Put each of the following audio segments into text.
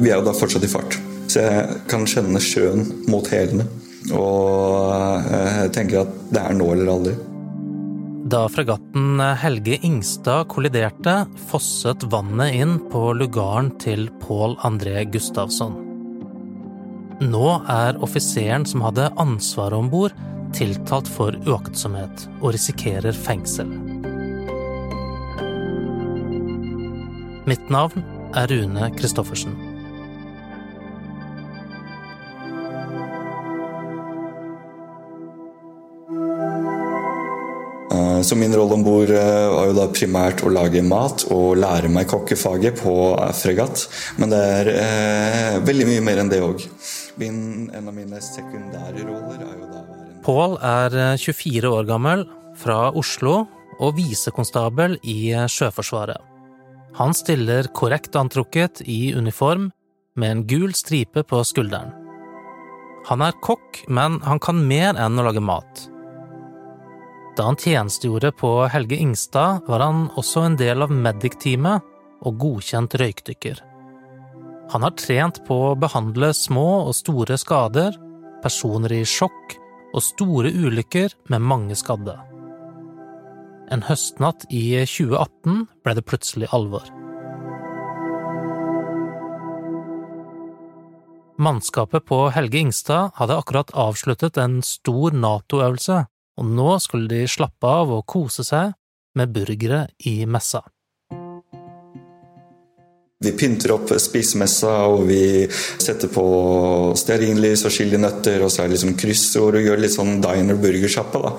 Vi er jo da fortsatt i fart, så jeg kan kjenne sjøen mot hælene. Og jeg tenker at det er nå eller aldri. Da fregatten Helge Ingstad kolliderte, fosset vannet inn på lugaren til Pål André Gustavsson. Nå er offiseren som hadde ansvaret om bord, tiltalt for uaktsomhet og risikerer fengsel. Mitt navn er Rune Christoffersen. Så min rolle om bord var jo da primært å lage mat og lære meg kokkefaget på fregatt. Men det er eh, veldig mye mer enn det òg. En av mine sekundære roller er jo da Pål er 24 år gammel, fra Oslo og visekonstabel i Sjøforsvaret. Han stiller korrekt antrukket i uniform med en gul stripe på skulderen. Han er kokk, men han kan mer enn å lage mat. Da han tjenestegjorde på Helge Ingstad, var han også en del av Medic-teamet og godkjent røykdykker. Han har trent på å behandle små og store skader, personer i sjokk og store ulykker med mange skadde. En høstnatt i 2018 ble det plutselig alvor. Mannskapet på Helge Ingstad hadde akkurat avsluttet en stor Nato-øvelse, og nå skulle de slappe av og kose seg med burgere i messa. Vi pynter opp spisemessa, og vi setter på stearinlys og chilinøtter, og så er det liksom kryssord og gjør litt sånn diner-burgersjappe, da.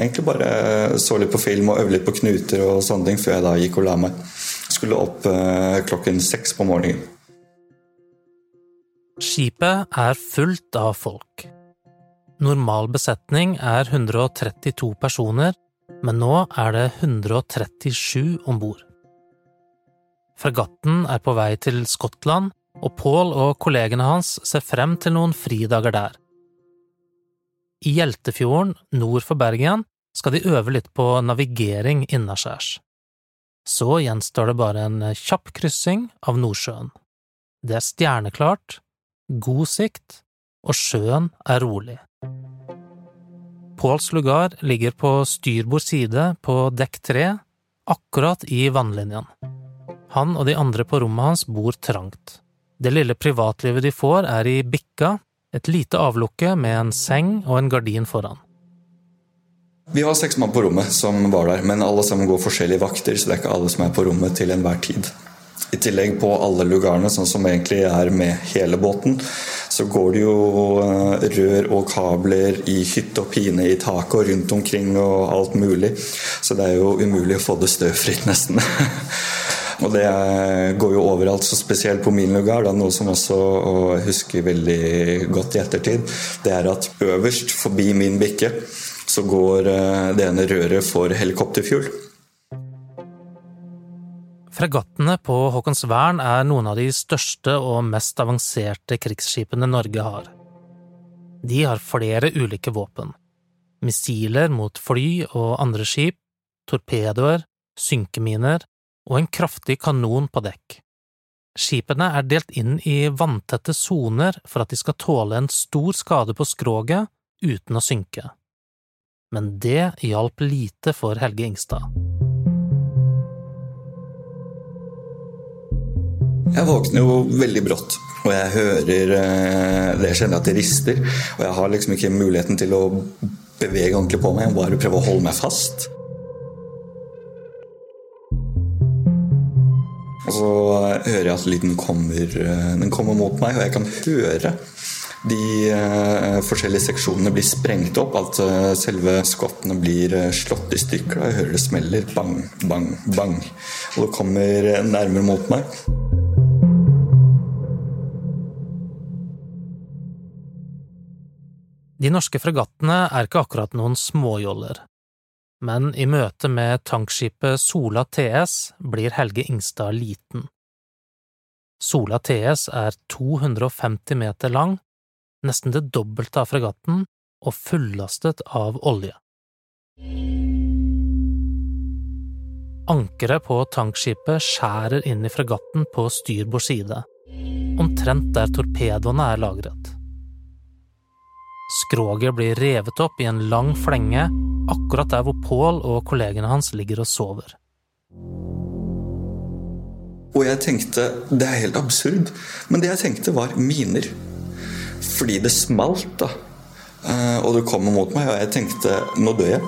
Egentlig bare så litt på film og øvde litt på knuter og sånne ting før jeg da gikk og la meg. Skulle opp klokken seks på morgenen. Skipet er fullt av folk. Normal besetning er 132 personer, men nå er det 137 om bord. Fregatten er på vei til Skottland, og Paul og kollegene hans ser frem til noen fridager der. I Hjeltefjorden, nord for Bergen, skal de øve litt på navigering innaskjærs. Så gjenstår det bare en kjapp kryssing av Nordsjøen. Det er stjerneklart, god sikt, og sjøen er rolig. Pauls lugar ligger på styrbord side på dekk tre, akkurat i vannlinjen. Han og de andre på rommet hans bor trangt. Det lille privatlivet de får, er i bikka, et lite avlukke med en seng og en gardin foran. Vi har seks mann på rommet som var der, men alle sammen går forskjellige vakter, så det er ikke alle som er på rommet til enhver tid. I tillegg på alle lugarene, sånn som egentlig er med hele båten, så går det jo eh, rør og kabler i hytte og pine i taket og rundt omkring og alt mulig. Så det er jo umulig å få det støvfritt, nesten. Og det går jo overalt, så spesielt på min lugar. Da, noe som også og husker veldig godt i ettertid, det er at øverst forbi min bikke så går eh, det ene røret for helikopterfuel. Fregattene på Håkonsvern er noen av de største og mest avanserte krigsskipene Norge har. De har flere ulike våpen. Missiler mot fly og andre skip, torpedoer, synkeminer og en kraftig kanon på dekk. Skipene er delt inn i vanntette soner for at de skal tåle en stor skade på skroget uten å synke. Men det hjalp lite for Helge Ingstad. Jeg våkner jo veldig brått, og jeg hører Jeg kjenner at det rister. Og jeg har liksom ikke muligheten til å bevege ordentlig på meg, jeg bare prøve å holde meg fast. Og så hører jeg at lyden kommer, den kommer mot meg, og jeg kan høre de forskjellige seksjonene blir sprengt opp. At selve skottene blir slått i stykker. Jeg hører det smeller. Bang, bang, bang. Og det kommer nærmere mot meg. De norske fregattene er ikke akkurat noen småjoller, men i møte med tankskipet Sola TS blir Helge Ingstad liten. Sola TS er 250 meter lang, nesten det dobbelte av fregatten og fullastet av olje. Ankeret på tankskipet skjærer inn i fregatten på styrbord side. omtrent der torpedoene er lagret. Skroget blir revet opp i en lang flenge akkurat der hvor Pål og kollegene hans ligger og sover. Og jeg tenkte Det er helt absurd, men det jeg tenkte, var miner. Fordi det smalt, da. Eh, og det kom mot meg, og jeg tenkte nå dør jeg.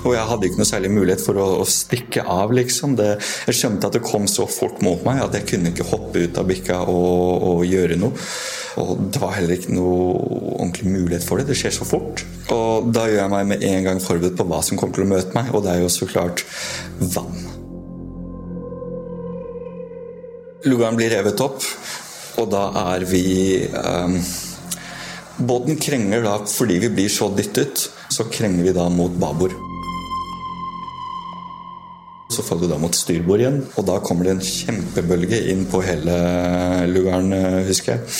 Og jeg hadde ikke noe særlig mulighet for å, å stikke av, liksom. Det, jeg skjønte at det kom så fort mot meg at jeg kunne ikke hoppe ut av bikka og, og, gjøre noe. Og det var heller ikke noe ordentlig mulighet for det. Det skjer så fort. Og da gjør jeg meg med en gang forberedt på hva som kommer til å møte meg, og det er jo så klart vann. Lugaren blir revet opp, og da er vi um, Båten krenger da fordi vi blir så dyttet, så krenger vi da mot babord. Så faller du da mot styrbord igjen, og da kommer det en kjempebølge inn på hele lugaren, husker jeg.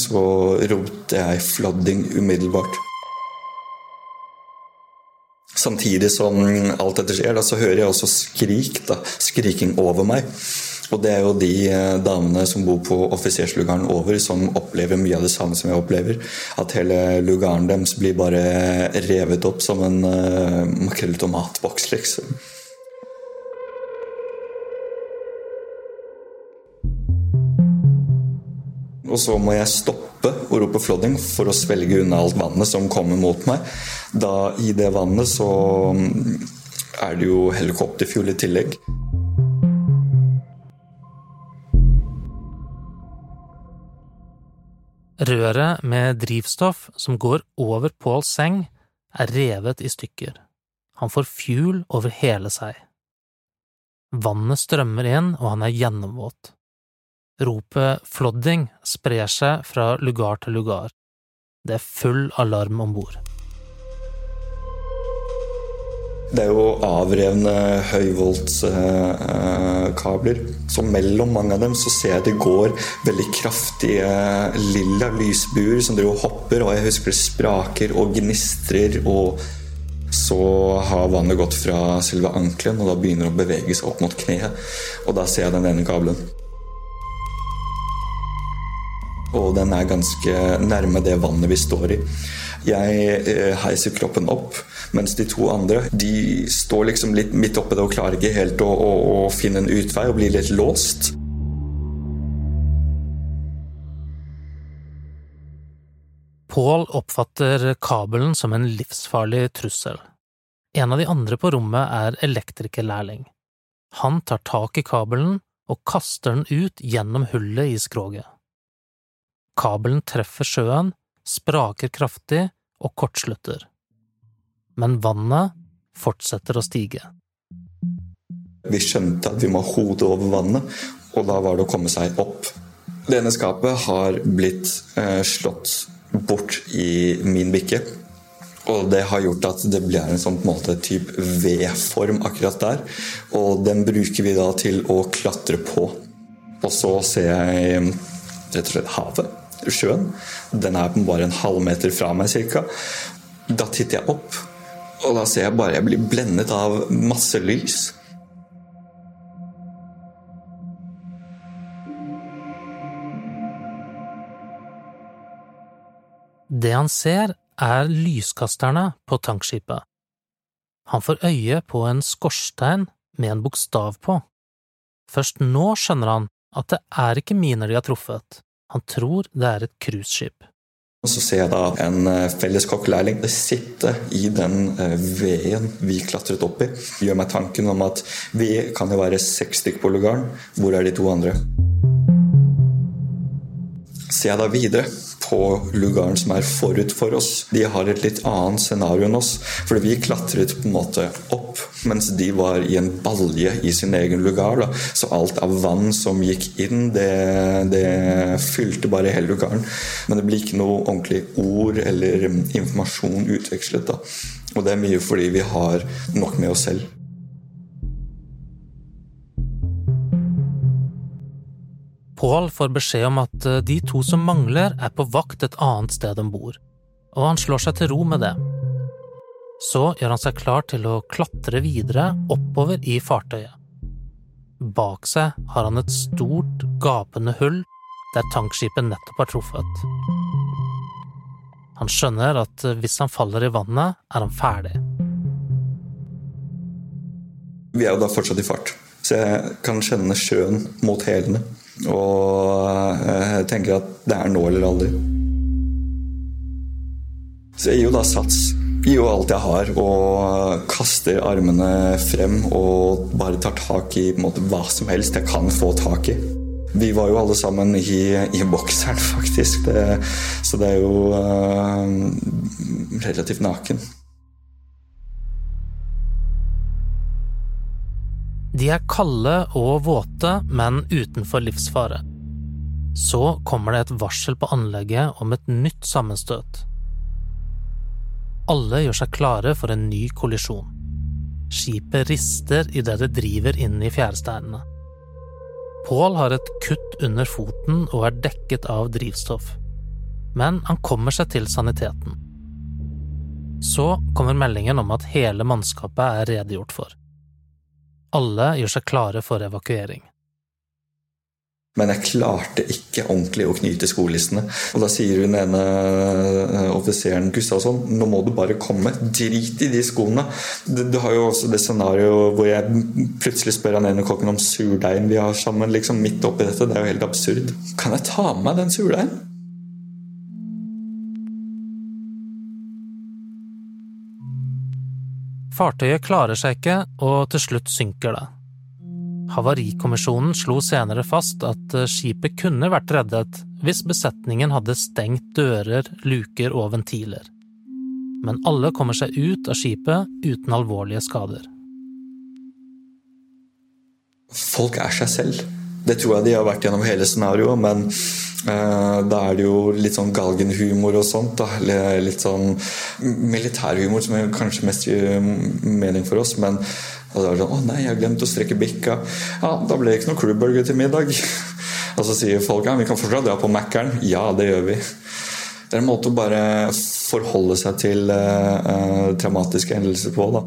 Så ropte jeg 'flodding' umiddelbart. Samtidig som alt dette skjer, da, så hører jeg også skrik. da, Skriking over meg. Og det er jo de eh, damene som bor på offiserslugaren over, som opplever mye av det samme som jeg opplever. At hele lugaren deres blir bare revet opp som en uh, makrell liksom. Og så må jeg stoppe og rope 'flodding' for å svelge unna alt vannet som kommer mot meg. Da I det vannet så mm, er det jo helikopterfuel i tillegg. Røret med drivstoff som går over Pauls seng, er revet i stykker. Han får fuel over hele seg. Vannet strømmer inn, og han er gjennomvåt. Ropet flodding sprer seg fra lugar til lugar. Det er full alarm om bord. Det er jo avrevne høyvoltskabler. Så mellom mange av dem så ser jeg det går veldig kraftige lilla lysbuer som driver og hopper, og jeg husker det spraker og gnistrer. og så har vannet gått fra selve ankelen, og da begynner det å bevege seg opp mot kneet. Og da ser jeg den ene kabelen. Og den er ganske nærme det vannet vi står i. Jeg eh, heiser kroppen opp, mens de to andre de står liksom litt midt oppi det og klarer ikke helt å, å, å finne en utvei og blir litt låst. Paul oppfatter kabelen som en livsfarlig trussel. En av de andre på rommet er elektrikerlærling. Han tar tak i kabelen og kaster den ut gjennom hullet i skroget. Kabelen treffer sjøen, spraker kraftig og kortslutter. Men vannet fortsetter å stige. Vi skjønte at vi må ha hodet over vannet, og da var det å komme seg opp. Denne skapet har blitt eh, slått bort i min bikke. Og det har gjort at det blir en sånn på måte type V-form akkurat der. Og den bruker vi da til å klatre på. Og så ser jeg rett og slett havet sjøen. Den er bare en halvmeter fra meg ca. Da titter jeg opp, og da ser jeg bare jeg blir blendet av masse lys. Det han ser, er lyskasterne på tankskipet. Han får øye på en skorstein med en bokstav på. Først nå skjønner han at det er ikke miner de har truffet, han tror det er et cruiseskip. Så ser jeg da en felleskokklærling felleskokkelærling sitte i den eh, veden vi klatret opp i. Gjør meg tanken om at vi kan jo være seks stykker på lugaren. Hvor er de to andre? Ser jeg da videre, på lugaren som er forut for oss. De har et litt annet scenario enn oss. For vi klatret på en måte opp, mens de var i en balje i sin egen lugar. Da. Så alt av vann som gikk inn, det, det fylte bare hele lugaren. Men det blir ikke noe ordentlig ord eller informasjon utvekslet. Da. Og det er mye fordi vi har nok med oss selv. Paul får beskjed om at eh, de to som mangler, er på vakt et annet sted om bord, og han slår seg til ro med det. Så gjør han seg klar til å klatre videre oppover i fartøyet. Bak seg har han et stort, gapende hull der tankskipet nettopp har truffet. Han skjønner at hvis han faller i vannet, er han ferdig. Vi er jo da fortsatt i fart, så jeg kan kjenne sjøen mot hælene. Og jeg tenker at det er nå eller aldri. Så jeg gir jo da sats. Gir jo alt jeg har og kaster armene frem og bare tar tak i måte, hva som helst jeg kan få tak i. Vi var jo alle sammen i, i bokseren, faktisk. Det, så det er jo uh, relativt naken. De er kalde og våte, men utenfor livsfare. Så kommer det et varsel på anlegget om et nytt sammenstøt. Alle gjør seg klare for en ny kollisjon. Skipet rister idet det driver inn i fjæresteinene. Pål har et kutt under foten og er dekket av drivstoff, men han kommer seg til saniteten. Så kommer meldingen om at hele mannskapet er redegjort for. Alle gjør seg klare for evakuering. Men jeg klarte ikke ordentlig å knyte skolissene. Og da sier hun ene eh, offiseren Gustavsson nå må du bare komme. Drit i de skoene. Du har jo også det scenarioet hvor jeg plutselig spør han ene kokken om surdeigen vi har sammen. liksom Midt oppi dette. Det er jo helt absurd. Kan jeg ta med meg den surdeigen? Fartøyet klarer seg ikke, og til slutt synker det. Havarikommisjonen slo senere fast at eh, skipet kunne vært reddet hvis besetningen hadde stengt dører, luker og ventiler. Men alle kommer seg ut av skipet uten alvorlige skader. Folk er seg selv. Det tror jeg de har vært gjennom hele scenarioet, men eh, da er det jo litt sånn galgenhumor og sånt. Da. Litt sånn militærhumor som er kanskje mest gir mening for oss, men og det var sånn 'Å nei, jeg har glemt å strekke bikka'. Ja, da ble det ikke noe crewburger til middag. Og så sier folk ja, vi kan fortsatt dra på Mækkern. Ja, det gjør vi. Det er en måte å bare forholde seg til uh, traumatiske hendelser på, da.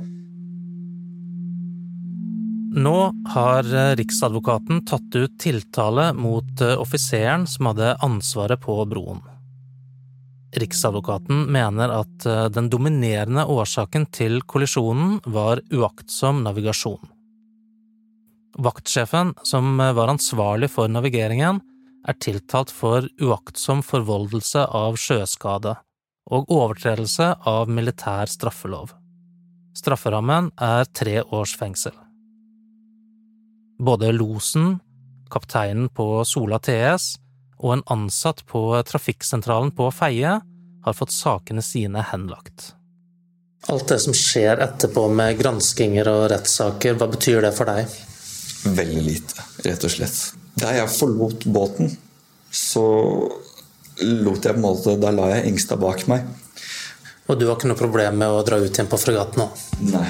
Nå har Riksadvokaten tatt ut tiltale mot offiseren som hadde ansvaret på broen. Riksadvokaten mener at eh, den dominerende årsaken til kollisjonen var uaktsom navigasjon. Vaktsjefen, som eh, var ansvarlig for navigeringen, er tiltalt for uaktsom forvoldelse av sjøskade og overtredelse av militær straffelov. Strafferammen er tre års fengsel. Både losen, kapteinen på Sola TS og en ansatt på trafikksentralen på Feie har fått sakene sine henlagt. Alt det som skjer etterpå med granskinger og rettssaker, hva betyr det for deg? Veldig lite, rett og slett. Da jeg forlot båten, så lot jeg på en måte Da la jeg Engstad bak meg. Og du har ikke noe problem med å dra ut igjen på fregatten nå? Nei.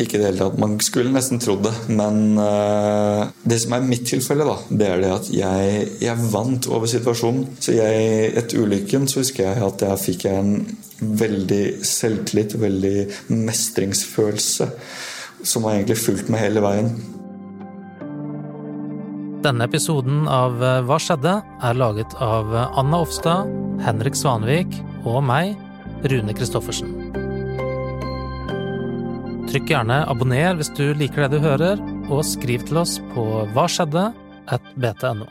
Ikke i det hele tatt. Man skulle nesten trodd det. Men uh, det som er mitt tilfelle, da, det er det at jeg, jeg vant over situasjonen. Så jeg, etter ulykken så husker jeg at jeg fikk en veldig selvtillit, veldig mestringsfølelse, som har egentlig fulgt meg hele veien. Denne episoden av eh, Hva skjedde? er laget av Anna Offstad, Henrik Svanvik og meg, Rune Christoffersen. Trykk gjerne abonner hvis du liker det du hører, og skriv til oss på hva skjedde at bt.no.